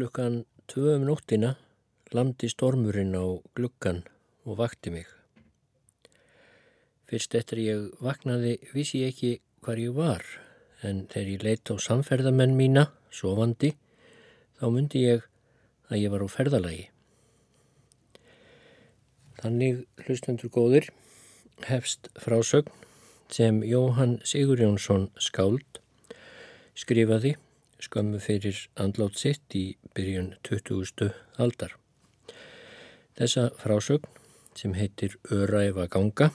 Glukkan tvö um nóttina landi stormurinn á glukkan og vakti mig. Fyrst eftir ég vaknaði vissi ég ekki hvar ég var en þegar ég leitt á samferðamenn mína, sofandi, þá myndi ég að ég var á ferðalagi. Þannig, hlustendur góðir, hefst frásögn sem Jóhann Sigur Jónsson skáld skrifaði skömmu fyrir andlátt sitt í byrjun 20. aldar. Þessa frásögn sem heitir Öræfa ganga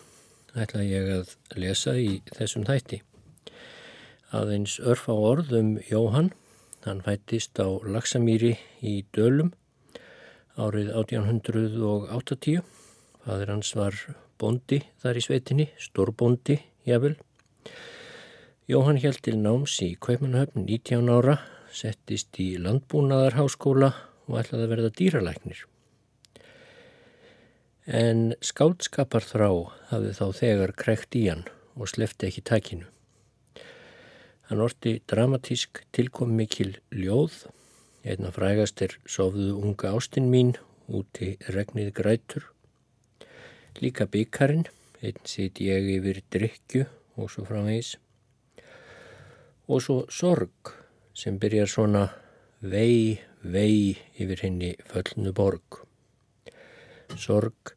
ætla ég að lesa í þessum þætti. Aðeins örf á orðum Jóhann, hann fættist á Laksamýri í Dölum árið 1880. Fadur hans var bondi þar í sveitinni, stórbóndi jável. Jóhann held til náms í Kaupmannhöfn 19 ára, settist í landbúnaðarháskóla og ætlaði að verða dýralæknir. En skáldskapar þrá hafði þá þegar krekt í hann og slefti ekki takinu. Hann orti dramatísk tilkom mikil ljóð, einna frægast er Sofðu unga ástinn mín úti regnið grætur. Líka byggarinn einn sitt ég yfir drikju og svo framvegis. Og svo sorg sem byrjar svona vei, vei yfir henni föllnu borg. Sorg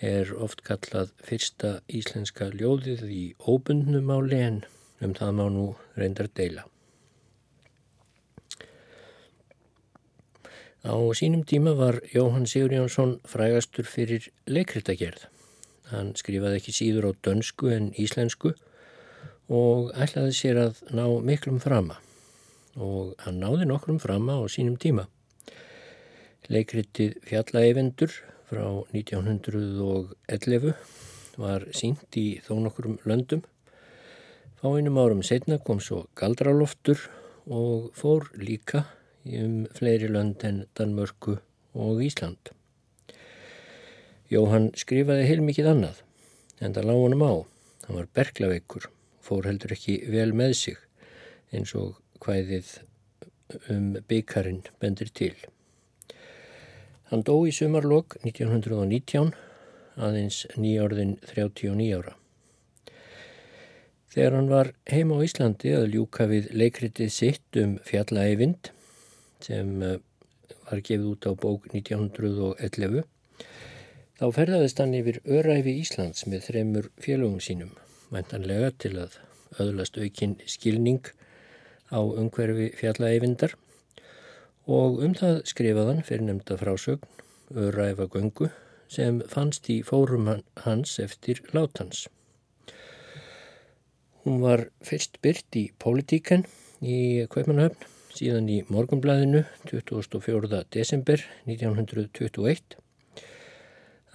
er oft kallað fyrsta íslenska ljóðið í óbundnumáli en um það má nú reyndar deila. Á sínum tíma var Jóhann Sigur Jónsson frægastur fyrir leikritagerð. Hann skrifaði ekki síður á dönsku en íslensku og ætlaði sér að ná miklum frama og hann náði nokkrum frama á sínum tíma. Leikritið Fjallaeyvendur frá 1911 var sínt í þó nokkrum löndum. Fáinum árum setna kom svo Galdraloftur og fór líka um fleiri lönd en Danmörku og Ísland. Jóhann skrifaði heilmikið annað, en það lág honum á. Hann var berglaveikur, fór heldur ekki vel með sig, eins og hvæðið um byggarinn bendir til. Hann dó í sumarlokk 1919, aðeins nýjárðin 39 ára. Þegar hann var heima á Íslandi að ljúka við leikritið sitt um fjallaeyvind, sem eh, var gefið út á bók 1911, Þá ferðaðist hann yfir öræfi Íslands með þreymur félögum sínum, mæntanlega til að öðlast aukinn skilning á umhverfi fjallaeyvindar og um það skrifaðan fyrir nefnda frásögn öræfa göngu sem fannst í fórum hans eftir látans. Hún var fyrst byrt í Pólitíken í Kveipanahöfn, síðan í Morgunblæðinu 24. desember 1921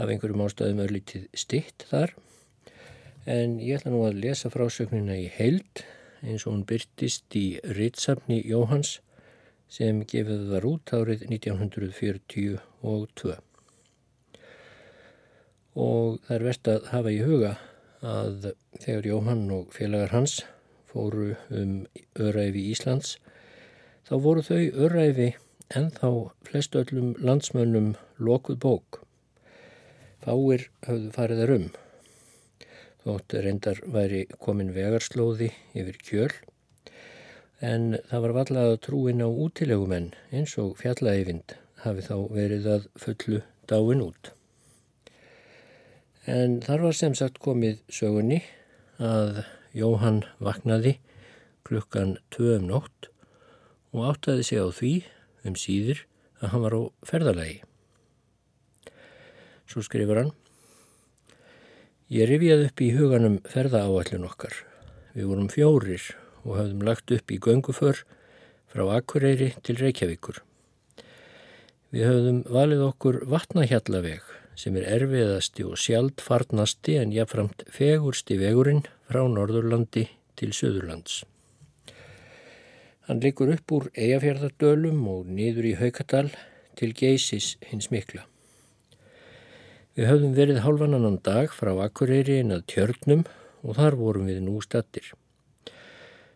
af einhverjum ástæðum örlítið stitt þar en ég ætla nú að lesa frásögnina í heild eins og hún byrtist í Ritsafni Jóhans sem gefið var út árið 1942 og það er verðt að hafa í huga að þegar Jóhann og félagar hans fóru um öræfi Íslands þá voru þau öræfi en þá flest öllum landsmönnum lokuð bók Fáir höfðu farið þar um. Þótt reyndar væri komin vegarslóði yfir kjöl en það var vallað að trúin á útilegumenn eins og fjallaeyfind hafi þá verið að fullu dáin út. En þar var sem sagt komið sögunni að Jóhann vaknaði klukkan tvö um nótt og áttaði sig á því um síður að hann var á ferðalagi. Svo skrifur hann Ég rifjaði upp í huganum ferðaáallin okkar. Við vorum fjórir og hafðum lagt upp í gönguför frá Akureyri til Reykjavíkur. Við höfðum valið okkur vatnahjallaveg sem er erfiðasti og sjaldfarnasti en jáfnframt fegursti vegurinn frá Norðurlandi til Suðurlands. Hann likur upp úr Eyjafjörðardölum og niður í Haukadal til Geisis hins mikla. Við höfðum verið hálfanannan dag frá Akureyri inn að tjörnum og þar vorum við nú stattir.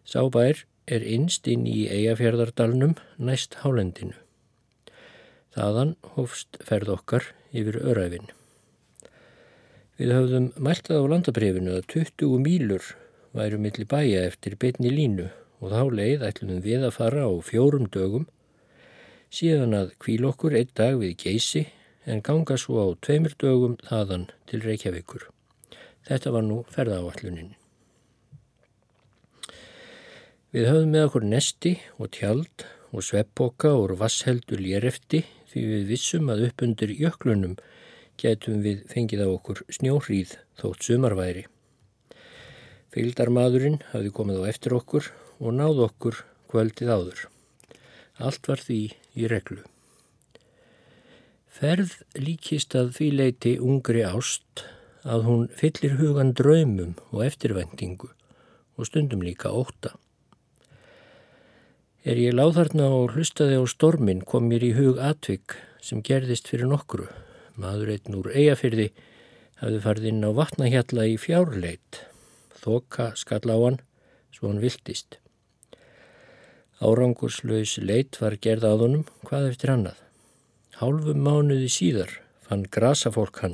Sábær er innst inn í Eyjafjörðardalnum næst hálendinu. Þaðan hófst ferð okkar yfir öræfin. Við höfðum mæltað á landabrefinu að 20 mílur væru milli bæja eftir betni línu og þá leið ætlunum við að fara á fjórum dögum síðan að kvíl okkur einn dag við geysi en ganga svo á tveimur dögum þaðan til Reykjavíkur. Þetta var nú ferðaáallunin. Við höfðum með okkur nesti og tjald og sveppoka úr vassheldur lérefti því við vissum að upp undir jöklunum getum við fengið á okkur snjóhríð þótt sumarværi. Fylgdarmadurinn hafði komið á eftir okkur og náð okkur kvöldið áður. Allt var því í reglu. Ferð líkist að því leiti ungri ást að hún fyllir hugan draumum og eftirvendingu og stundum líka óta. Er ég láð þarna og hlustaði á stormin kom mér í hug atvik sem gerðist fyrir nokkru. Maður einn úr eigafyrði hafði farið inn á vatnahjalla í fjárleit. Þoka skall á hann svo hann viltist. Árangurslaus leit var gerð að honum hvað eftir annað. Hálfum mánuði síðar fann grasafólk hann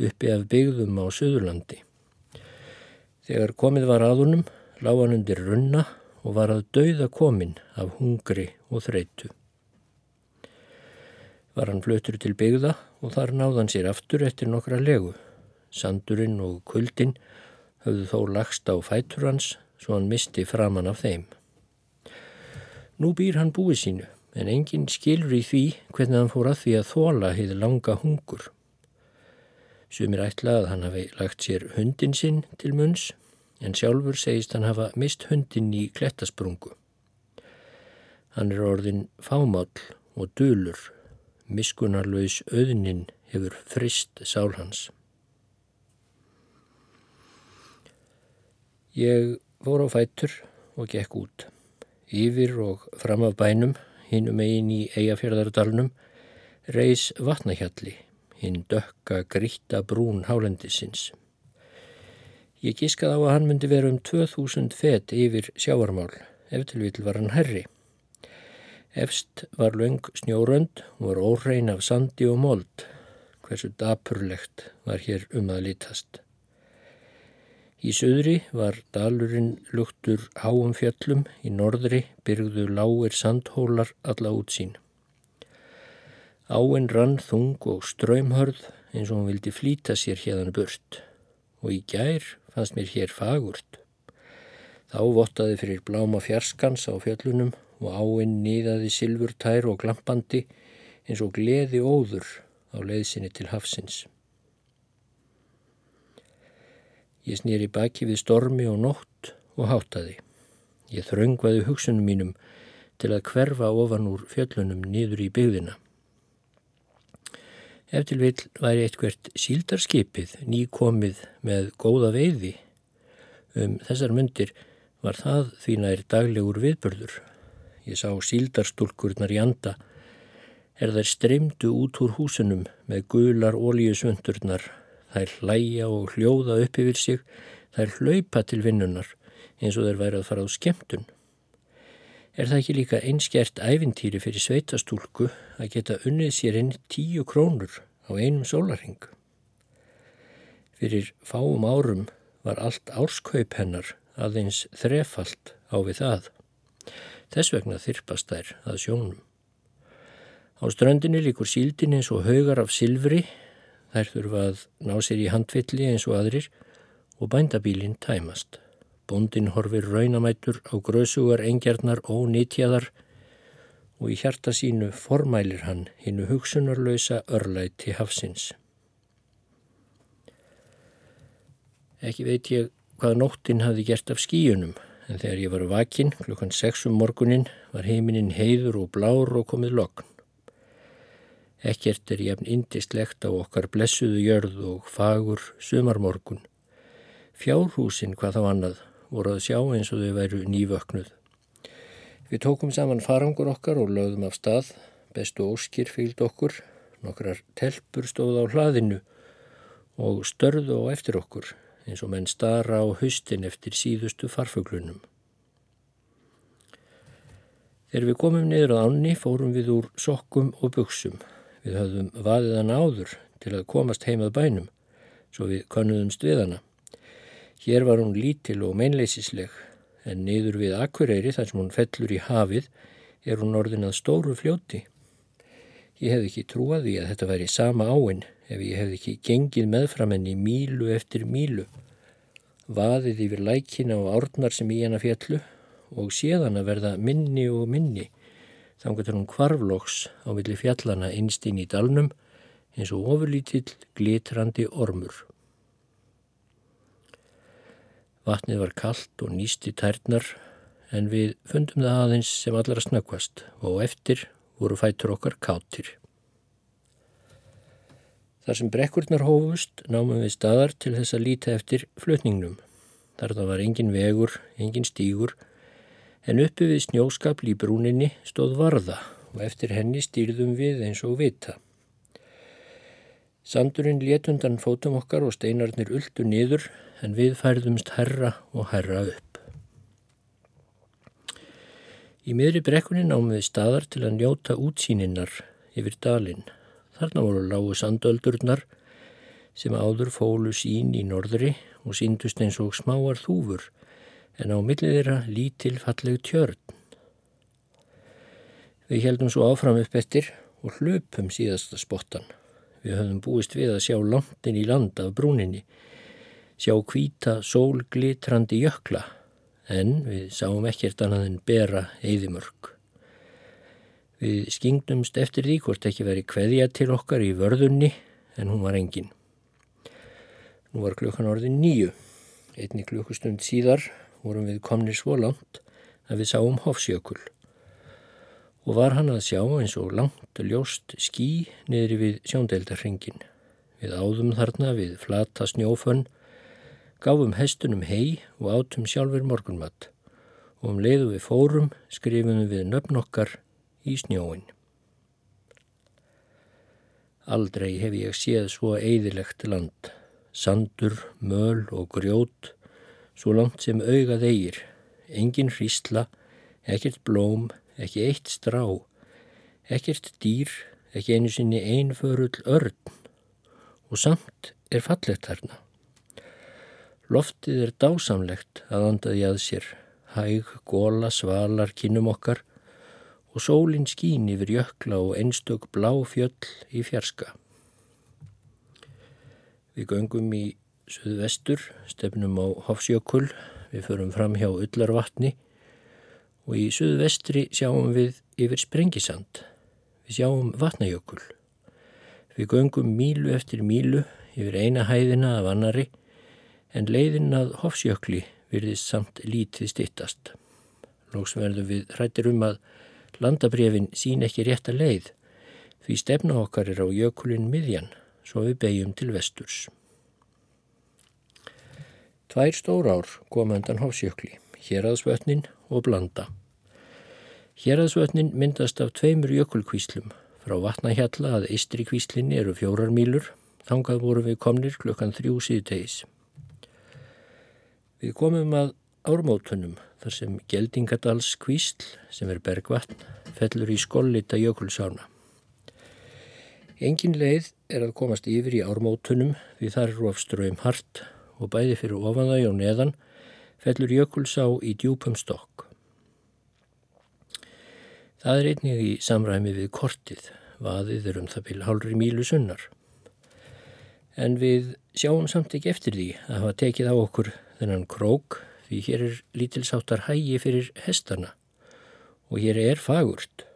uppi af byggðum á Suðurlandi. Þegar komið var að honum lág hann undir runna og var að dauða komin af hungri og þreytu. Var hann flötur til byggða og þar náðan sér aftur eftir nokkra legu. Sandurinn og kuldin höfðu þó lagst á fætur hans svo hann misti framann af þeim. Nú býr hann búið sínu en enginn skilur í því hvernig hann fór að því að þóla heið langa hungur. Sumir ætla að hann hafi lagt sér hundin sinn til munns en sjálfur segist hann hafa mist hundin í klettasprungu. Hann er orðin fámál og dölur, miskunarlaus auðnin hefur frist sál hans. Ég fór á fætur og gekk út. Yfir og fram af bænum, hinnum eigin í eigafjörðardalunum, reys vatnahjalli, hinn dökka gríta brún hálendisins. Ég gískað á að hann myndi vera um 2000 fett yfir sjáarmál, ef til vil var hann herri. Efst var löng snjórönd og var órein af sandi og mold. Hversu dapurlegt var hér um að litast. Í söðri var dalurinn luktur háum fjöllum, í norðri byrgðu lágir sandhólar alla útsýn. Áinn rann þung og ströymhörð eins og hún vildi flýta sér hérðan burt og í gær fannst mér hér fagurt. Þá vottaði fyrir bláma fjarskans á fjöllunum og áinn nýðaði silfurtær og glampandi eins og gleði óður á leiðsinni til hafsins. Ég snýri baki við stormi og nótt og hátaði. Ég þröngvaði hugsunum mínum til að hverfa ofan úr fjöllunum niður í byggðina. Ef til vil væri eitthvert síldarskipið nýkomið með góða veiði. Um þessar myndir var það því nær daglegur viðbörður. Ég sá síldarstúlkurnar í anda. Er þær streymdu út úr húsunum með gular ólíusvöndurnar. Þær hlæja og hljóða upp yfir sig. Þær hlaupa til vinnunar eins og þær væri að fara á skemmtun. Er það ekki líka einskjert æfintýri fyrir sveitastúlku að geta unnið sér inn tíu krónur á einum sólarhing? Fyrir fáum árum var allt árskaup hennar aðeins þrefalt á við það. Þess vegna þyrpast þær að sjónum. Á strandinni líkur síldin eins og haugar af silfri, þær þurfa að ná sér í handvilli eins og aðrir og bændabílinn tæmast. Bondin horfir raunamætur á grösugar engjarnar ónýtjaðar og í hjarta sínu formælir hann hinnu hugsunarlösa örlæti hafsins. Ekki veit ég hvað nóttin hafi gert af skíunum en þegar ég var vakinn klukkan 6 um morgunin var heiminin heiður og blár og komið lokn. Ekkert er jafn indistlegt á okkar blessuðu jörð og fagur sumarmorgun. Fjárhúsin hvað þá annað voru að sjá eins og þau væru nývöknuð. Við tókum saman farangur okkar og lögðum af stað, bestu óskir fylgd okkur, nokkrar telpur stóð á hlaðinu og störðu á eftir okkur eins og menn stara á haustin eftir síðustu farfuglunum. Þegar við komum niður á ánni fórum við úr sokkum og buksum. Við höfðum vaðiðan áður til að komast heimað bænum, svo við konnuðumst við hana. Hér var hún lítil og meinleisisleg, en niður við Akureyri þar sem hún fellur í hafið er hún orðin að stóru fljóti. Ég hef ekki trúaði að þetta væri sama áinn ef ég hef ekki gengið meðfram henni mílu eftir mílu. Vaðið yfir lækina og árnar sem í hana fjallu og séðan að verða minni og minni þangar hún kvarflóks á milli fjallana innst inn í dalnum eins og ofurlítill glitrandi ormur. Vatnið var kallt og nýsti tærnar en við fundum það aðeins sem allara snöggvast og eftir voru fætur okkar kátir. Þar sem brekkurnar hófust námum við staðar til þess að líta eftir flutningnum. Þar það var engin vegur, engin stígur en uppi við snjóskapl í brúninni stóð varða og eftir henni stýrðum við eins og vita. Sandurinn létundan fótum okkar og steinarnir uldu niður en við færðumst herra og herra upp. Í miðri brekkunni náum við staðar til að njóta útsýninnar yfir dalinn. Þarna voru lágu sandöldurnar sem áður fólu sín í norðri og síndust eins og smáar þúfur en á millið þeirra lítil fallegu tjörn. Við heldum svo áfram upp eftir og hlupum síðasta spottan. Við höfum búist við að sjá landin í land af brúninni, sjá kvíta sólglitrandi jökla, en við sáum ekkert annað en bera eðimörk. Við skingdumst eftir því hvort ekki veri kveðja til okkar í vörðunni, en hún var engin. Nú var klukkan orðin nýju. Einni klukkustund síðar vorum við komnir svo langt að við sáum Hofsjökul og var hann að sjá eins og langt ljóst skí niðri við sjóndeldarhringin. Við áðum þarna við flata snjófönn, gáfum hestunum hei og átum sjálfur morgunmatt og um leiðu við fórum skrifum við nöfn okkar í snjóin. Aldrei hef ég séð svo eðilegt land, sandur, möl og grjót svo langt sem augað eigir, engin hrísla, ekkert blóm, ekki eitt strá, ekkert dýr, ekki einu sinni einförull örn og samt er fallegt þarna. Loftið er dásamlegt að andaði að sér, hæg, góla, svalar, kinnum okkar og sólinn skín yfir jökla og einstök blá fjöll í fjarska. Við göngum í Suðvestur, stefnum á Hofsjökull, við förum fram hjá Ullarvatni og í suðvestri sjáum við yfir Sprengisand. Við sjáum Vatnajökull. Við göngum mílu eftir mílu yfir eina hæðina af annari en leiðin að Hofsjökli virðist samt lítið stittast. Lóks verðum við hrættir um að landabrefin sín ekki rétt að leið því stefna okkar er á jökulin miðjan svo við beigjum til vesturs. Tvær stór ár kom undan Hofsjökli, Hjeraðsvötnin og Blanda. Hjeraðsvötnin myndast af tveimur jökulkvíslum. Frá vatnahjalla að eistri kvíslinni eru fjórar mílur, þangað voru við komnir klukkan þrjú síðtegis. Við komum að ármótunum þar sem Geldingadals kvísl, sem er bergvatn, fellur í skollita jökulsána. Engin leið er að komast yfir í ármótunum því þar eru af ströym hart og bæði fyrir ofanðau og neðan fellur jökulsá í djúpum stokk. Það er einnig í samræmi við kortið, vaðið er um það bíl hálfri mílu sunnar. En við sjáum samt ekki eftir því að hafa tekið á okkur þennan krók því hér er lítilsáttar hægi fyrir hestana og hér er fagurt,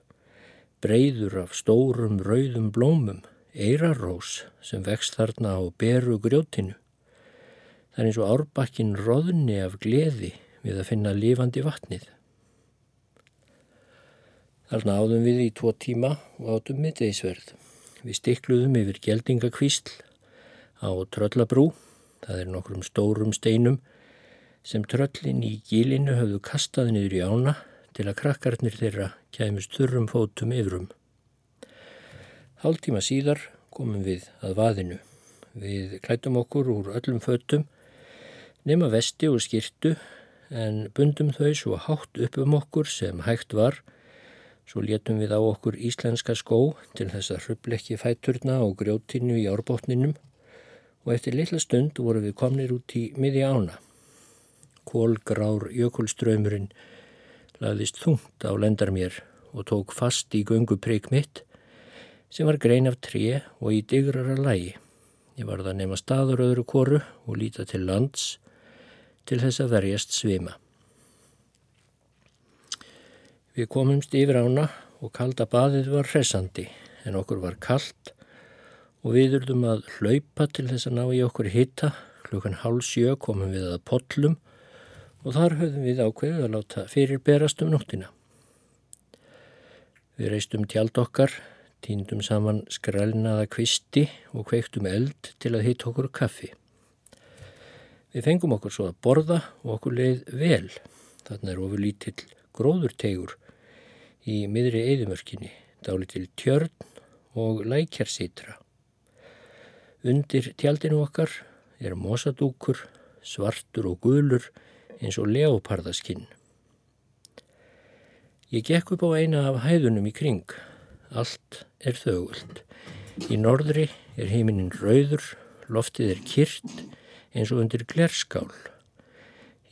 breyður af stórum rauðum blómum, eirarrós sem vext þarna á beru grjótinu. Það er eins og árbakkin roðni af gleði við að finna lifandi vatnið. Þarna áðum við í tvo tíma og átum miðdeisverð. Við stikluðum yfir geldingakvísl á tröllabrú, það er nokkrum stórum steinum sem tröllin í gílinu höfðu kastað niður í ána til að krakkarnir þeirra kæmust þurrum fótum yfirum. Hálftíma síðar komum við að vaðinu. Við klætum okkur úr öllum fötum nema vesti og skirtu en bundum þau svo hátt upp um okkur sem hægt var Svo létum við á okkur íslenska skó til þess að hrubleikki fæturna og grjótinu í árbótninum og eftir litla stund voru við komnir út í miði ána. Kólgrár jökulströymurinn laðist þungt á lendar mér og tók fast í gönguprygg mitt sem var grein af tré og í digrara lægi. Ég var það nema staður öðru koru og líta til lands til þess að verjast svima. Við komumst yfir ána og kalda baðið var hressandi en okkur var kallt og við urðum að hlaupa til þess að ná í okkur hitta. Klukkan hálf sjö komum við að pollum og þar höfðum við ákveðið að láta fyrir berast um nóttina. Við reistum tjald okkar, týndum saman skrælnaða kvisti og kveiktum eld til að hitta okkur kaffi. Við fengum okkur svo að borða og okkur leið vel. Þarna er ofur lítill gróðurtegur í miðri eðimörkinni, dálitil tjörn og lækjarsýtra. Undir tjaldinu okkar er mosadúkur, svartur og gulur eins og leopardaskinn. Ég gekk upp á eina af hæðunum í kring. Allt er þögult. Í norðri er heiminin rauður, loftið er kyrt eins og undir glerskál.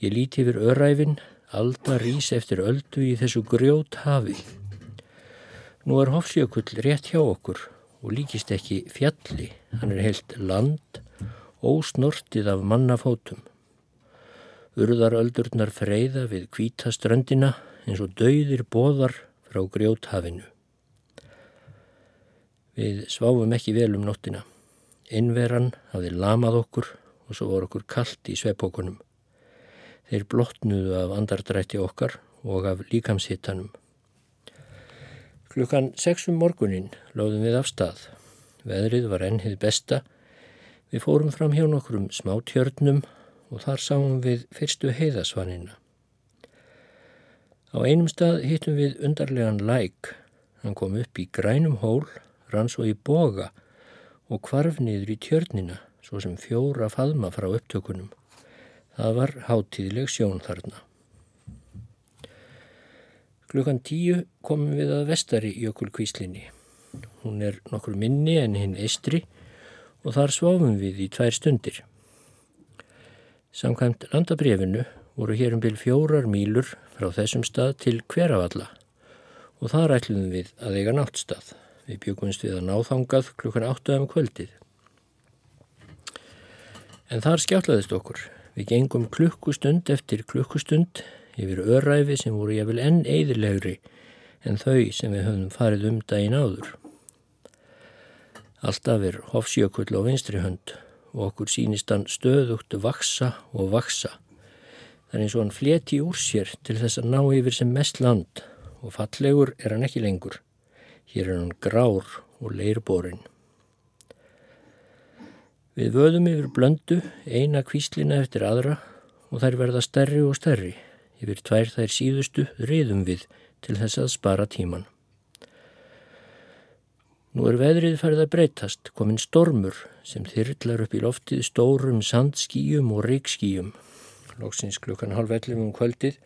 Ég líti yfir öræfin, alda rís eftir öldu í þessu grjót hafi. Nú er Hofsjökull rétt hjá okkur og líkist ekki fjalli, hann er heilt land, ósnortið af mannafótum. Urðaröldurnar freyða við kvítaströndina eins og dauðir bóðar frá grjóthafinu. Við sváfum ekki vel um nóttina. Innveran hafði lamað okkur og svo voru okkur kallt í sveppókunum. Þeir blotnuðu af andardrætti okkar og af líkamshittanum. Klukkan sexum morgunin láðum við af stað. Veðrið var ennið besta. Við fórum fram hjá nokkrum smátjörnum og þar sáum við fyrstu heiðasvanina. Á einum stað hittum við undarlegan læk. Hann kom upp í grænum hól, rann svo í boga og kvarf niður í tjörnina, svo sem fjóra faðma frá upptökunum. Það var hátíðleg sjón þarna. Klukkan tíu komum við að vestari jökulkvíslinni. Hún er nokkur minni en hinn eistri og þar sváfum við í tvær stundir. Samkvæmt landabrefinu voru hér um byrj fjórar mýlur frá þessum stað til hverjavalla og þar ætluðum við að eiga náttstað. Við byggumst við að náþangað klukkan áttuðum kvöldið. En þar skjáttlaðist okkur. Við gengum klukkustund eftir klukkustund yfir öræfi sem voru ég vil enn eðilegri en þau sem við höfum farið um daginn áður. Alltaf er hofsjökull á vinstri hönd og okkur sínist hann stöðugt vaksa og vaksa. Það er eins og hann fleti úr sér til þess að ná yfir sem mest land og fallegur er hann ekki lengur. Hér er hann grár og leirborinn. Við vöðum yfir blöndu, eina kvíslina eftir aðra og þær verða stærri og stærri. Yfir tvær þær síðustu riðum við til þess að spara tíman. Nú er veðrið færið að breytast, komin stormur sem þyrrlar upp í loftið stórum sandskíjum og ríkskíjum. Lóksins klukkan halv ellum um kvöldið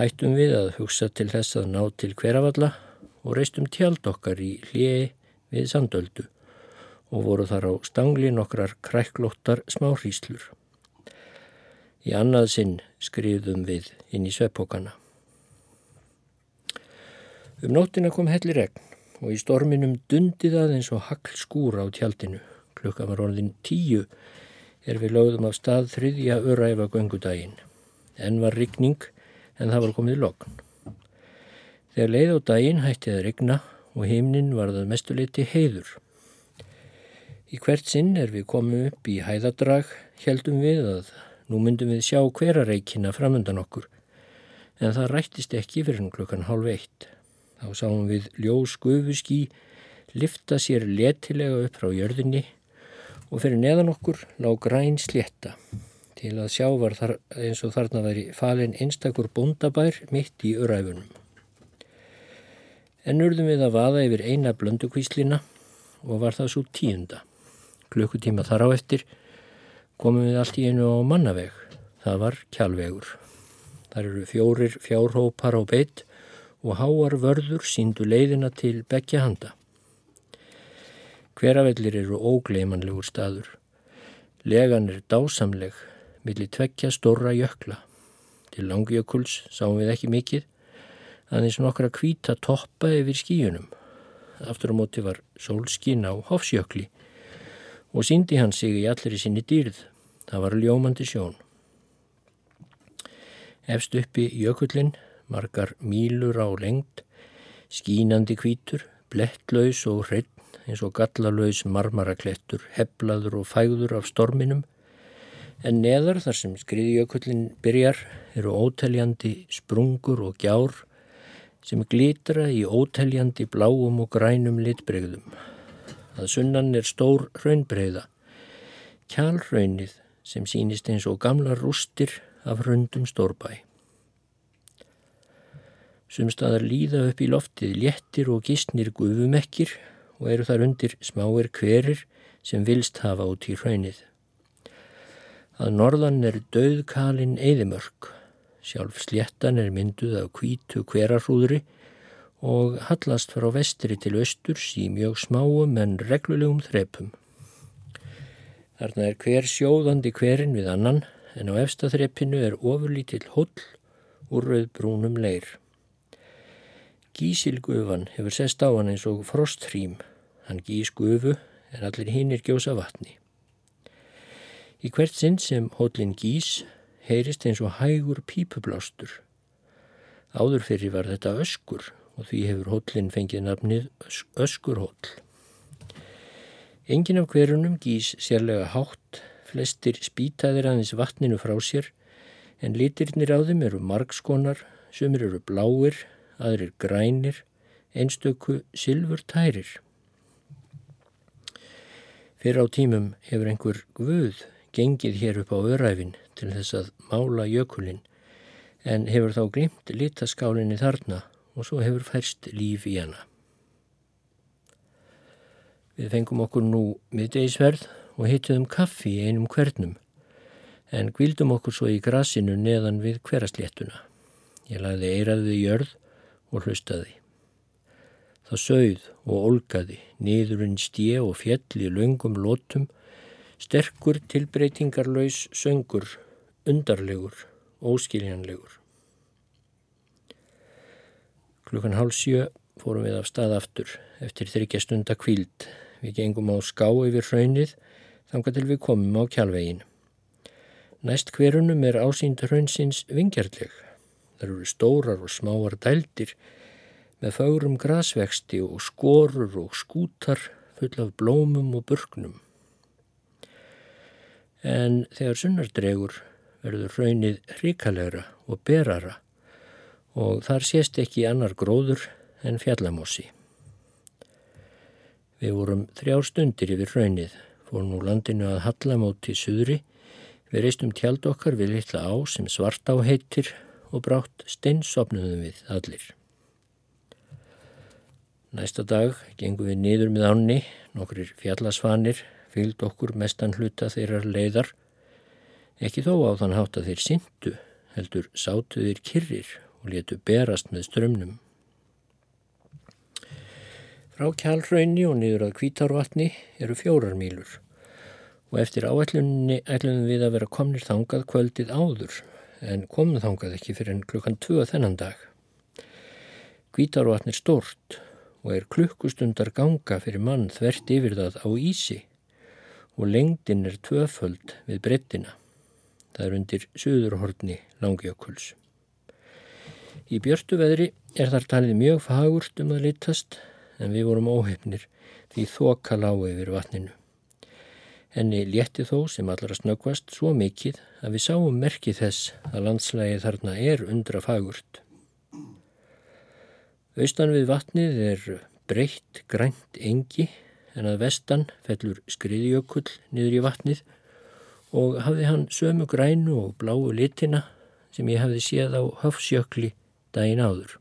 hættum við að hugsa til þess að ná til hverjavalla og reistum tjald okkar í hliði við sandöldu og voru þar á stangli nokkrar kræklóttar smáhríslur. Í annað sinn skriðum við inn í sveppókana. Um nóttina kom hellir regn og í storminum dundið að eins og hagl skúra á tjaldinu. Klukka var orðin tíu er við lögðum af stað þriðja öræfa göngudaginn. En var rigning en það var komið lokn. Þegar leið á daginn hætti það regna og heimnin var það mestuleiti heiður. Í hvert sinn er við komum upp í hæðadrag heldum við að Nú myndum við sjá hverareikina framöndan okkur, en það rættist ekki fyrir klukkan hálf eitt. Þá sáum við ljós gufuskí lifta sér letilega upp frá jörðinni og fyrir neðan okkur lág græn slétta. Til að sjá var þar, eins og þarna væri falin einstakur bondabær mitt í öræfunum. En urðum við að vaða yfir eina blöndukvíslina og var það svo tíunda. Klukkutíma þar á eftir komum við allt í einu á mannaveg. Það var kjálvegur. Það eru fjórir fjárhópar á beitt og háar vörður síndu leiðina til begja handa. Hveravellir eru ógleimanlegur staður. Legan er dásamleg, millir tvekja stóra jökla. Til langjökuls sáum við ekki mikið, aðeins nokkra kvíta toppa yfir skíunum. Aftur á móti var sólskín á hofsjökli og síndi hann sig í allir í sinni dýrð. Það var ljómandi sjón. Efst uppi jökullin, margar mílur á lengt, skínandi kvítur, blettlaus og hreinn eins og gallalauðs marmaraklettur, heblaður og fæður af storminum, en neðar þar sem skriðjökullin byrjar eru óteljandi sprungur og gjár sem glitra í óteljandi bláum og grænum litbregðum. Að sunnan er stór raunbreiða, kjálraunnið sem sínist eins og gamla rústir af hrundum stórbæ. Sumstaðar líða upp í loftið léttir og gísnir gufumekkir og eru þar undir smáir hverir sem vilst hafa út í hraunnið. Að norðan er döðkalinn eðimörk, sjálf sléttan er mynduð af kvítu hverarúðri og hallast frá vestri til östurs í mjög smáum en reglulegum þrepum. Þarna er hver sjóðandi hverin við annan en á efstaþreppinu er ofurlítill hóll úr rauðbrúnum leir. Gísilgufan hefur sest á hann eins og frosthrým. Hann gís gufu en allir hinnir gjósa vatni. Í hvert sinn sem hóllin gís heyrist eins og hægur pípublástur. Áður fyrir var þetta öskur og því hefur hóllin fengið nafnið öskurhóll. Engin af hverjunum gís sérlega hátt Flestir spýtaðir aðeins vatninu frá sér en litirnir á þeim eru margskonar, sumir eru bláir, aðrir grænir, einstöku silfur tærir. Fyrir á tímum hefur einhver guð gengið hér upp á öræfin til þess að mála jökulinn en hefur þá glimt litaskálinni þarna og svo hefur færst líf í hana. Við fengum okkur nú miðdegisverð og hittuðum kaffi í einum hvernum en gvildum okkur svo í grasinu neðan við hverasléttuna. Ég lagði eiraðið í jörð og hlustaði. Það sögð og olgaði, niðurinn stje og fjell í löngum lótum, sterkur tilbreytingarlaus söngur, undarlegur, óskiljanlegur. Klukkan hálf sjö fórum við af stað aftur eftir þryggja stunda kvíld. Við gengum á ská yfir hraunið þanga til við komum á kjálvegin. Næst hverunum er ásýnd hraunsins vingjarleg. Það eru stórar og smáar dældir með fárum grasvexti og skorur og skútar full af blómum og burgnum. En þegar sunnardregur verður hraunnið hrikalegra og berara og þar sést ekki annar gróður en fjallamossi. Við vorum þrjár stundir yfir hraunnið fór nú landinu að hallamóti suðri, við reistum tjald okkar við litla á sem svart á heitir og brátt steinsopnuðum við allir. Næsta dag gengum við niður með ánni, nokkrir fjallasvanir, fylgd okkur mestan hluta þeirrar leiðar, ekki þó á þann hátt að þeir syndu, heldur sátuðir kyrrir og letu berast með strömmnum. Frá kjálraunni og niður að kvítárvatni eru fjórar mýlur og eftir áætlunni ætlunum við að vera komnir þangað kvöldið áður en komum þangað ekki fyrir en klukkan 2 þennan dag. Kvítárvatn er stort og er klukkustundar ganga fyrir mann þvert yfir það á ísi og lengdin er tvöföld við brettina. Það er undir söðurhortni langjökuls. Í björtu veðri er þar talið mjög fagurt um að litast en við vorum óhefnir því þoka lág yfir vatninu. Henni létti þó sem allra snöggvast svo mikið að við sáum merkið þess að landslægi þarna er undra fagurt. Austan við vatnið er breytt grænt engi en að vestan fellur skriðjökull niður í vatnið og hafði hann sömu grænu og bláu litina sem ég hafði séð á höfsjökli daginn áður.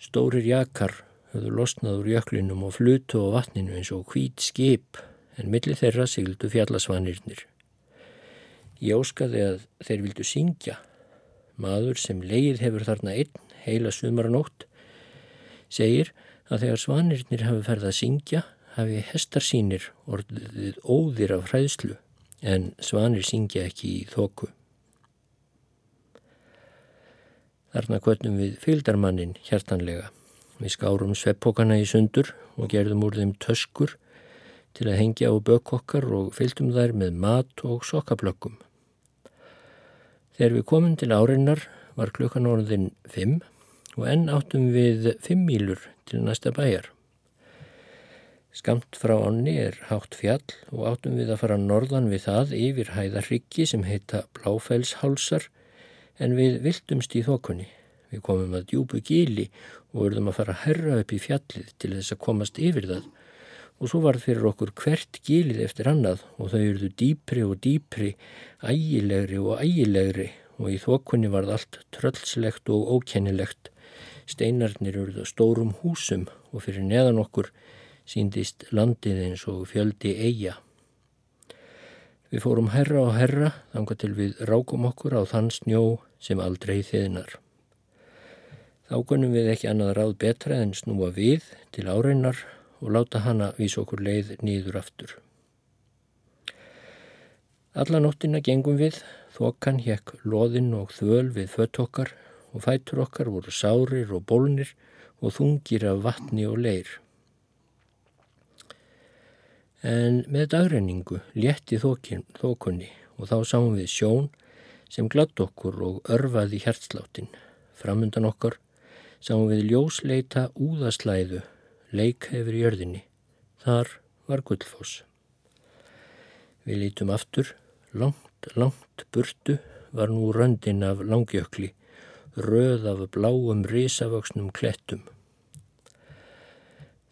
Stórir jakar höfðu losnað úr jöklinum og flutu á vatninu eins og hvít skip en millir þeirra sigildu fjallasvanirnir. Ég óskaði að þeir vildu syngja. Maður sem leið hefur þarna einn heila sumaranótt, segir að þegar svanirnir hafi ferð að syngja hafi hestar sínir orðið óðir af hræðslu en svanir syngja ekki í þóku. Þarna kvötnum við fylgdarmannin hjartanlega. Við skárum sveppokana í sundur og gerðum úr þeim töskur til að hengja á bökkokkar og fylgdum þær með mat og sokkablökkum. Þegar við komum til árinnar var klukkan orðin 5 og enn áttum við 5 mílur til næsta bæjar. Skamt frá ánni er hátt fjall og áttum við að fara norðan við það yfir hæðarryggi sem heita Bláfellshálsar en við viltumst í þokunni. Við komum að djúbu gíli og verðum að fara að herra upp í fjallið til þess að komast yfir það og svo var fyrir okkur hvert gílið eftir annað og þau eruðu dýpri og dýpri, ægilegri og ægilegri og í þokunni varð allt tröllslegt og ókennilegt. Steinarnir eruðu stórum húsum og fyrir neðan okkur síndist landið eins og fjöldi eiga. Við fórum herra og herra þanga til við rákum okkur á þann snjó sem aldrei þiðnar. Þá kunnum við ekki annað ráð betra en snúa við til áreinar og láta hana vísa okkur leið nýður aftur. Alla nóttina gengum við, þokan hjekk loðinn og þöl við fött okkar og fætur okkar voru sárir og bólnir og þungir af vatni og leir. En með dagrenningu létti þokunni og þá sáum við sjón sem glatt okkur og örfaði hjertsláttin. Framundan okkar sáum við ljósleita úðaslæðu leik hefur jörðinni. Þar var Guldfoss. Við lítum aftur, langt, langt burtu var nú röndin af langjökli, röð af bláum risavöksnum klettum.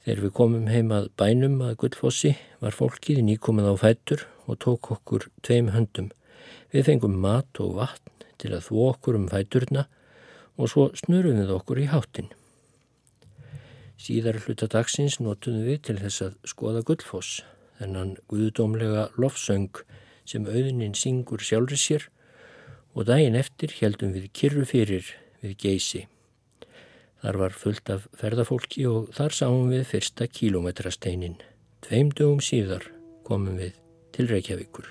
Þegar við komum heim að bænum að Guldfossi var fólkið nýkomið á fættur og tók okkur tveim höndum. Við fengum mat og vatn til að þvó okkur um fætturna og svo snurðum við okkur í hátinn. Síðar hluta dagsins notum við til þess að skoða gullfoss, þennan guðdómlega lofsöng sem auðnin syngur sjálfur sér og daginn eftir heldum við kyrru fyrir við geysi. Þar var fullt af ferðafólki og þar sáum við fyrsta kílometrasteinin. Tveim dögum síðar komum við til Reykjavíkur.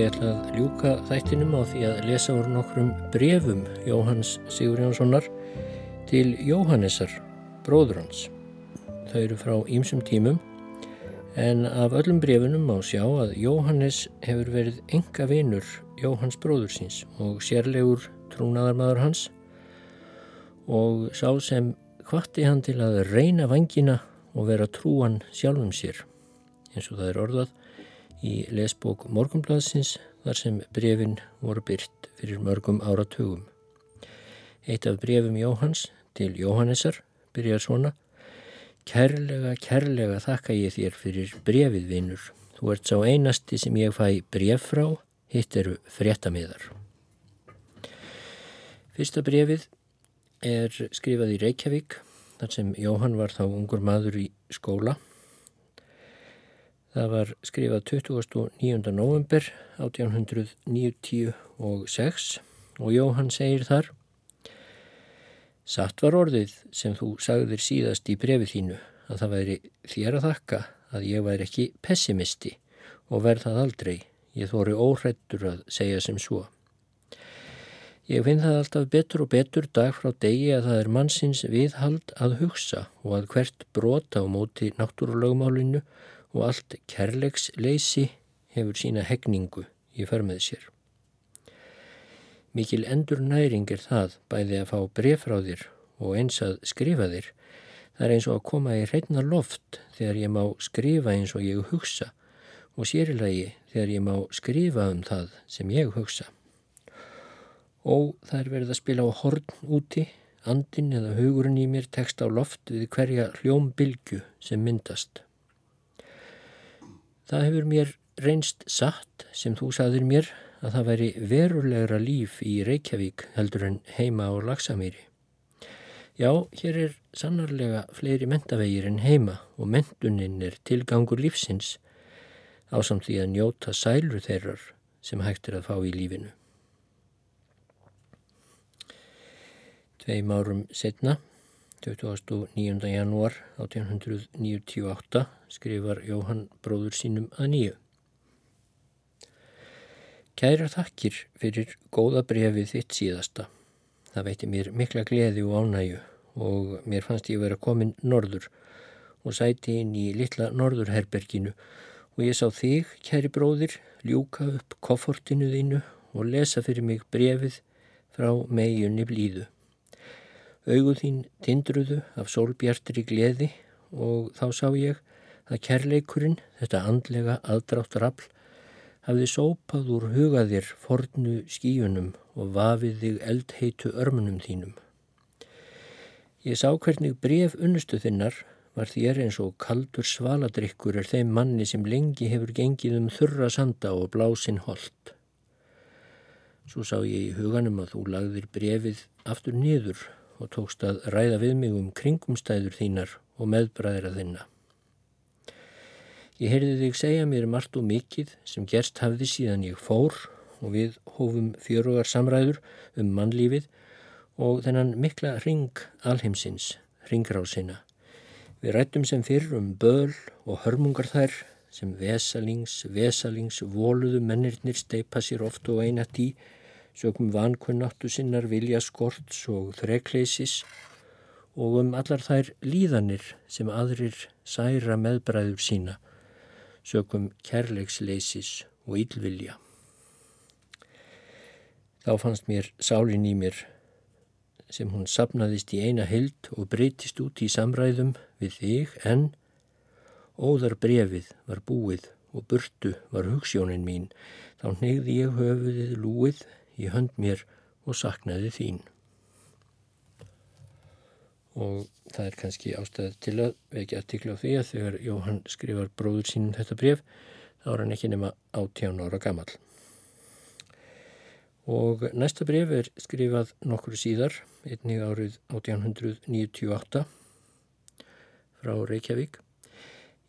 Ég ætla að ljúka þættinum á því að lesa úr nokkrum brefum Jóhanns Sigur Jónssonar til Jóhannesar, bróður hans. Þau eru frá ýmsum tímum en af öllum brefunum má sjá að Jóhannes hefur verið enga vinur Jóhanns bróður síns og sérlegur trúnaðarmadur hans og sá sem hvatti hann til að reyna vangina og vera trúan sjálfum sér, eins og það er orðað í lesbók Morgumbladsins þar sem brefin voru byrt fyrir mörgum áratugum. Eitt af brefum Jóhans til Jóhannesar byrjar svona Kærlega, kærlega þakka ég þér fyrir brefið vinnur. Þú ert sá einasti sem ég fæ bref frá, hitt eru fréttamiðar. Fyrsta brefið er skrifað í Reykjavík þar sem Jóhann var þá ungur maður í skóla. Það var skrifað 29. november 1896 og Jóhann segir þar Satt var orðið sem þú sagðir síðast í brefið þínu að það væri þér að þakka að ég væri ekki pessimisti og verð það aldrei. Ég þóri óhrættur að segja sem svo. Ég finn það alltaf betur og betur dag frá degi að það er mannsins viðhald að hugsa og að hvert brota á móti náttúrulögmálinu og allt kærleiksleysi hefur sína hegningu í förmið sér. Mikil endur næring er það bæði að fá bref frá þér og eins að skrifa þér. Það er eins og að koma í hreitna loft þegar ég má skrifa eins og ég hugsa og sérilagi þegar ég má skrifa um það sem ég hugsa. Og það er verið að spila á horn úti, andin eða hugurinn í mér tekst á loft við hverja hljómbilgu sem myndast. Það hefur mér reynst satt sem þú saðir mér að það væri verulegra líf í Reykjavík heldur en heima á Laksamýri. Já, hér er sannarlega fleiri mentavegir en heima og mentuninn er tilgangur lífsins á samt því að njóta sælu þeirrar sem hægt er að fá í lífinu. Tveim árum setna, 29. janúar 1898, skrifar Jóhann bróður sínum að nýju. Kæra þakkir fyrir góða brefið þitt síðasta. Það veitir mér mikla gleði og ánægu og mér fannst ég vera komin norður og sæti inn í litla norðurherberginu og ég sá þig, kæri bróðir, ljúka upp koffortinu þínu og lesa fyrir mig brefið frá meginni blíðu. Auguð þín tindruðu af sólbjartri gleði og þá sá ég að kærleikurinn, þetta andlega aðdráttarafl, hafði sópað úr hugaðir fornu skíunum og vafið þig eldheitu örmunum þínum. Ég sá hvernig bref unnustu þinnar var þér eins og kaldur svaladrykkur er þeim manni sem lengi hefur gengið um þurra sanda og blásinn hold. Svo sá ég í huganum að þú lagðir brefið aftur niður og tókst að ræða við mig um kringumstæður þínar og meðbræðra þinna. Ég heyrði þig segja mér margt og mikið sem gerst hafði síðan ég fór og við hófum fjörugar samræður um mannlífið og þennan mikla ring alheimsins, ringrásina. Við rættum sem fyrr um böl og hörmungar þær sem vesalings, vesalings, voluðu mennirnir steipa sér oft og einat í, sögum vankunnáttu sinnar vilja skorts og þrekleysis og um allar þær líðanir sem aðrir særa meðbræður sína sökum kærleiksleysis og ílvilja. Þá fannst mér sálin í mér sem hún sapnaðist í eina hild og breytist út í samræðum við þig en óðar brefið var búið og burtu var hugssjónin mín þá neyði ég höfuðið lúið í hönd mér og saknaði þín og það er kannski ástæð til að vekja aðtikla á því að þegar Jóhann skrifar bróður sínum þetta bref þá er hann ekki nema 18 ára gammal. Og næsta bref er skrifað nokkur síðar, einnig árið 1898 frá Reykjavík.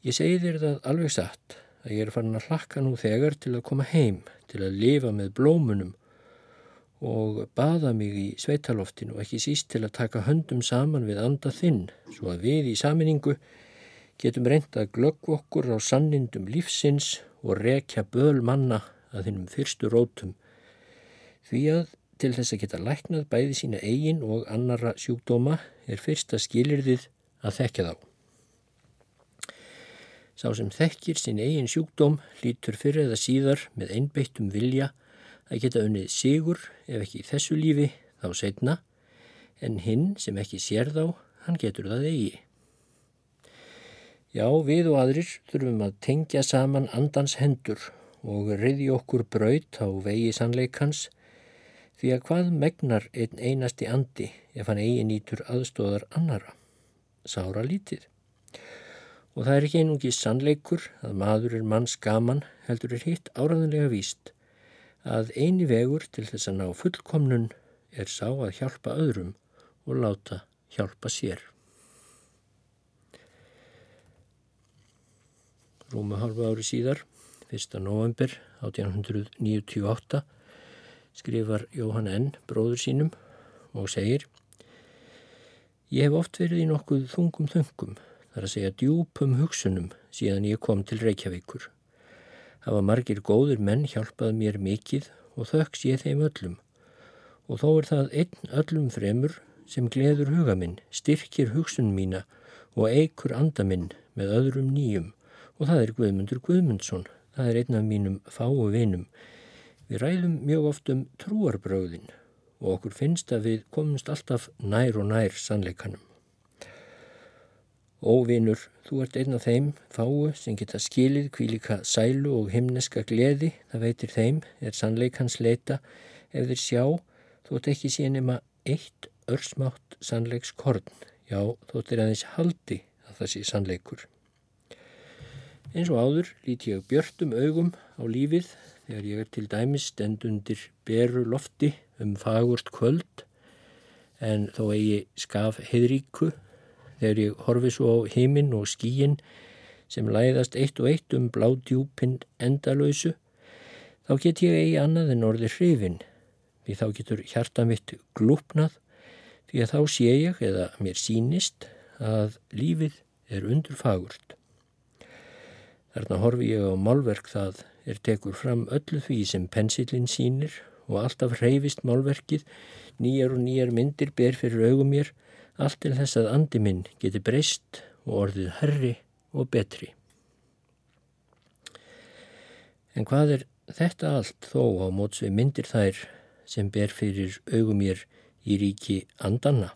Ég segi þér það alveg satt að ég er farin að hlakka nú þegar til að koma heim, til að lifa með blómunum og baða mig í sveitaloftinu og ekki síst til að taka höndum saman við anda þinn svo að við í saminningu getum reynda að glöggv okkur á sannindum lífsins og rekja böl manna að þinnum fyrstu rótum því að til þess að geta læknað bæði sína eigin og annara sjúkdóma er fyrsta skilirðið að þekka þá. Sá sem þekkir sín eigin sjúkdóm lítur fyrir eða síðar með einbeittum vilja að geta unnið sigur ef ekki í þessu lífi þá setna en hinn sem ekki sér þá, hann getur það eigi. Já, við og aðrir þurfum að tengja saman andans hendur og reyði okkur braut á vegi sannleikans því að hvað megnar einn einasti andi ef hann eigi nýtur aðstóðar annara? Sára lítið. Og það er ekki einungi sannleikur að maður er manns gaman heldur er hitt áraðanlega víst að eini vegur til þess að ná fullkomnun er sá að hjálpa öðrum og láta hjálpa sér. Rúmu halvu ári síðar, 1. november 1898, skrifar Jóhann N. bróður sínum og segir Ég hef oft verið í nokkuð þungum þöngum, þar að segja djúpum hugsunum síðan ég kom til Reykjavíkur. Hafa margir góður menn hjálpað mér mikið og þöks ég þeim öllum og þó er það einn öllum fremur sem gleður huga minn, styrkir hugsun mína og eikur anda minn með öðrum nýjum og það er Guðmundur Guðmundsson, það er einn af mínum fáu vinum. Við ræðum mjög oft um trúarbröðin og okkur finnst að við komumst alltaf nær og nær sannleikanum. Óvinur, þú ert einn af þeim fáu sem geta skilið kvílika sælu og himneska gleði, það veitir þeim, er sannleikans leita, ef þeir sjá, þú ert ekki síðan nema eitt örsmátt sannleikskorn, já, þú ert aðeins haldi að það sé sannleikur. Eins og áður lít ég björtum augum á lífið þegar ég er til dæmis stendundir beru lofti um fagurt kvöld en þó eigi skaf heidríku þegar ég horfi svo á heiminn og skíin sem læðast eitt og eitt um bládjúpinn endalöysu, þá get ég eigi annað en orði hrifin, því þá getur hjarta mitt glúpnað, því að þá sé ég eða mér sínist að lífið er undurfagurt. Þarna horfi ég á málverk það er tekur fram öllu því sem pensillin sínir og alltaf hreyfist málverkið, nýjar og nýjar myndir ber fyrir augum mér allt til þess að andi minn geti breyst og orðið herri og betri. En hvað er þetta allt þó á móts við myndir þær sem ber fyrir augum mér í ríki andanna?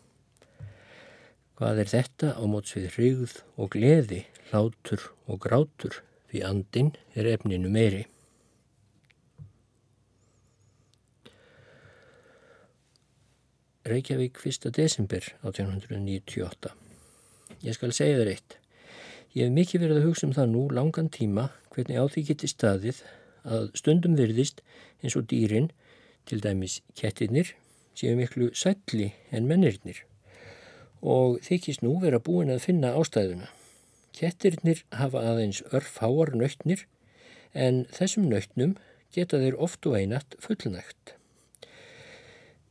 Hvað er þetta á móts við hrigð og gleði, hlátur og grátur því andin er efninu meiri? Reykjavík 1. desember 1898. Ég skal segja þér eitt. Ég hef mikið verið að hugsa um það nú langan tíma hvernig á því geti staðið að stundum virðist eins og dýrin, til dæmis kettirnir, séu miklu sætli en mennirnir og þykist nú vera búin að finna ástæðuna. Kettirnir hafa aðeins örfáar nöytnir en þessum nöytnum geta þeir oft og einat fullnægt.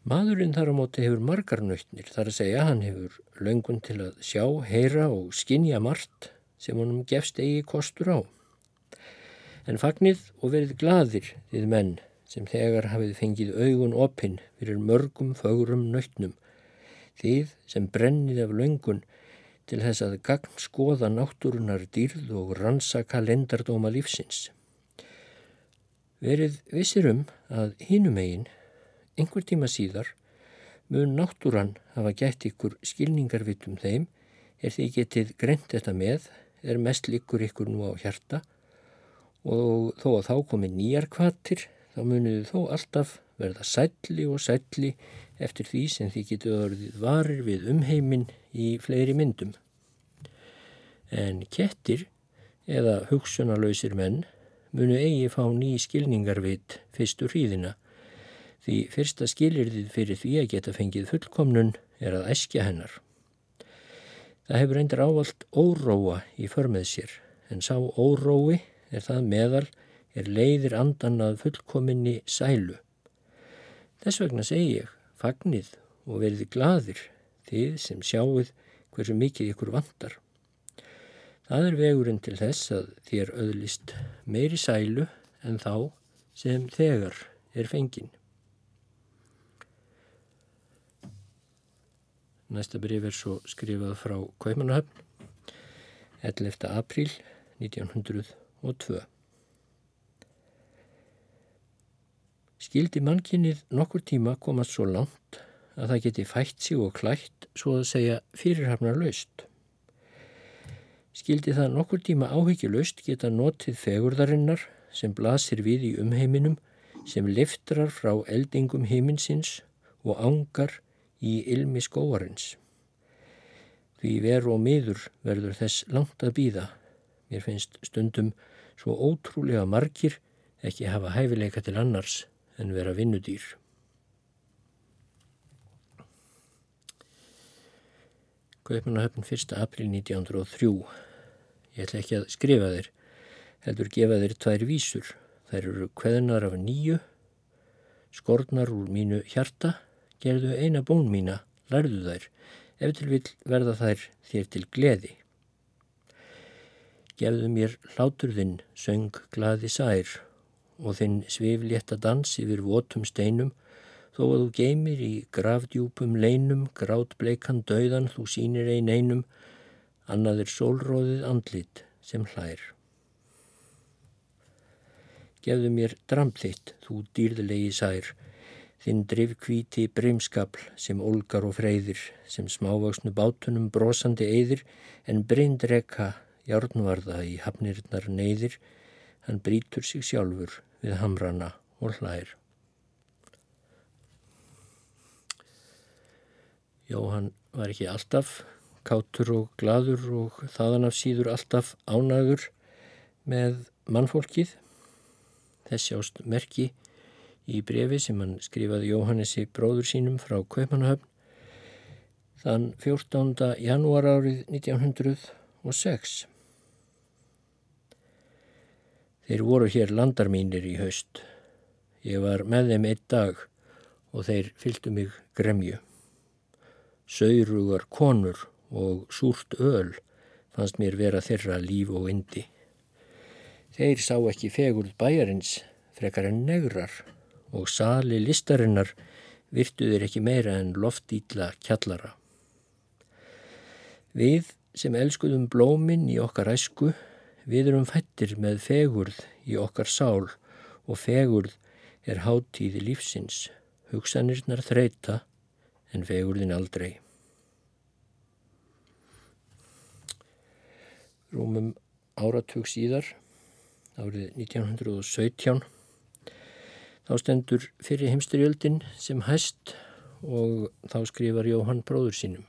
Maðurinn þar á móti hefur margar nöytnir, þar að segja hann hefur löngun til að sjá, heyra og skinja margt sem honum gefst eigi kostur á. En fagnið og verið gladir þið menn sem þegar hafið fengið augun opinn fyrir mörgum fögurum nöytnum, þið sem brennið af löngun til þess að gagn skoða náttúrunar dýrð og ransa kalendardóma lífsins. Verið vissir um að hínum eigin einhver tíma síðar mun náttúran hafa gætt ykkur skilningarvitum þeim er því getið greint þetta með er mest líkur ykkur nú á hjarta og þó að þá komi nýjar kvatir þá muniðu þó alltaf verða sætli og sætli eftir því sem því getur orðið varir við umheimin í fleiri myndum. En kettir eða hugsunarlausir menn munu eigi fá ný skilningarvit fyrstu hríðina því fyrsta skilirðið fyrir því að geta fengið fullkomnun er að æskja hennar. Það hefur eindir ávalt óróa í förmið sér, en sá órói er það meðal er leiðir andan að fullkominni sælu. Þess vegna segi ég, fagnið og verði gladir þið sem sjáuð hversu mikið ykkur vantar. Það er vegurinn til þess að þér öðlist meiri sælu en þá sem þegar er fengin. Næsta breyf er svo skrifað frá Kaupmannahöfn 11. apríl 1902. Skildi mannkinnið nokkur tíma komast svo langt að það geti fætt sig og klætt svo að segja fyrirhafnar laust. skildi það nokkur tíma áhyggjulust geta notið fegurðarinnar sem blasir við í umheiminum sem liftrar frá eldingum heiminsins og ángar í ilmi skóarins. Því veru og miður verður þess langt að býða. Mér finnst stundum svo ótrúlega margir ekki hafa hæfileika til annars en vera vinnudýr. Kaupmannahöfn 1. april 1903. Ég ætla ekki að skrifa þér, heldur gefa þér tvær vísur. Þær eru kveðnar af nýju, skornar úr mínu hjarta, gerðu eina bón mína, lærðu þær, ef til vil verða þær þér til gleði. Gefðu mér hláturðinn, söng glaði sær og þinn sviflétta dans yfir votum steinum Þó að þú geymir í gravdjúpum leinum, grátbleikan dauðan, þú sínir ein einum, annaðir sólróðið andlit sem hlær. Gefðu mér dramp þitt, þú dýrðlegi sær, þinn drifkvíti brimskapl sem olgar og freyðir, sem smávaksnu bátunum brosandi eyðir, en brindreka járnvarða í hafnirnar neyðir, hann brítur sig sjálfur við hamrana og hlær. Jóhann var ekki alltaf kátur og gladur og þaðan af síður alltaf ánæður með mannfólkið. Þessi ást merki í brefi sem hann skrifaði Jóhannesi bróður sínum frá Kaupmannahöfn þann 14. janúar árið 1906. Þeir voru hér landarmínir í haust. Ég var með þeim einn dag og þeir fylgdu mig gremju saurugar konur og súrt öl fannst mér vera þeirra líf og indi. Þeir sá ekki fegurð bæjarins frekar en negrar og sali listarinnar virtuður ekki meira en loftýtla kjallara. Við sem elskuðum blóminn í okkar æsku, við erum fættir með fegurð í okkar sál og fegurð er hátíði lífsins, hugsanirnar þreita en fegurðin aldrei. Rúmum áratug síðar, árið 1917, þá stendur fyrir heimsturjöldin sem hæst og þá skrifar Jóhann bróður sínum.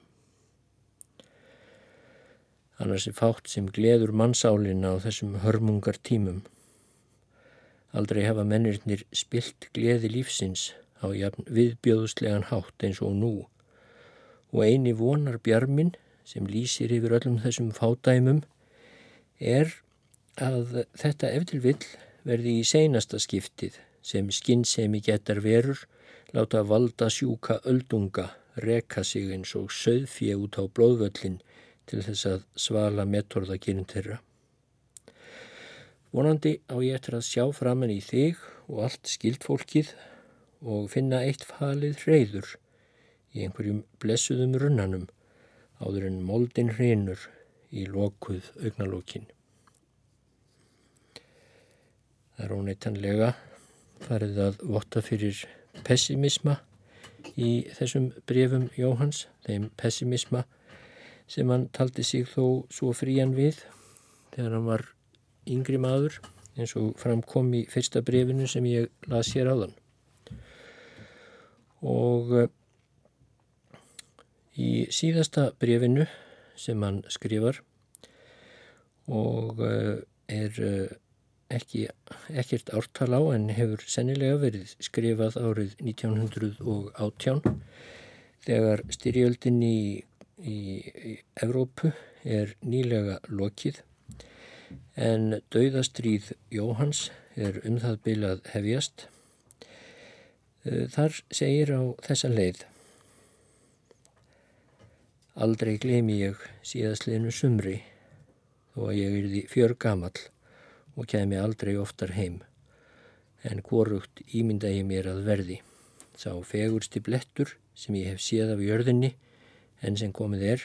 Annars er fátt sem gleður mannsálina á þessum hörmungar tímum. Aldrei hafa mennirnir spilt gleði lífsins á viðbjóðslegan hátt eins og nú og eini vonar bjarmin sem lýsir yfir öllum þessum fádæmum er að þetta eftir vill verði í seinasta skiptið sem skinnsemi getar verur láta valda sjúka öldunga reka sig eins og söðfje út á blóðvöllin til þess að svala metorðakirn þeirra. Vonandi á ég eftir að sjá framann í þig og allt skildfólkið og finna eitt falið hreyður í einhverjum blessuðum runnanum áður en moldin hrinur í lokuð augnalókin. Það er óneitanlega farið að votta fyrir pessimisma í þessum brefum Jóhans, þeim pessimisma sem hann taldi sig þó svo frían við þegar hann var yngri maður eins og framkom í fyrsta brefinu sem ég las hér áðan. Og eh, í síðasta brefinu sem hann skrifar og eh, er eh, ekki, ekkert ártal á en hefur sennilega verið skrifað árið 1918 þegar styrjöldin í, í, í Evrópu er nýlega lokið. En dauðastríð Jóhans er um það bylað hefjast. Eh, þar segir á þessa leið. Aldrei gleymi ég síðastliðinu sumri þó að ég erði fjör gamall og kemi aldrei oftar heim en hvorugt ímynda ég mér að verði. Sá fegursti blettur sem ég hef séð af jörðinni en sem komið er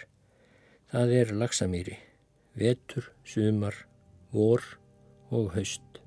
það er lagsamýri vetur, sumar, vor og haust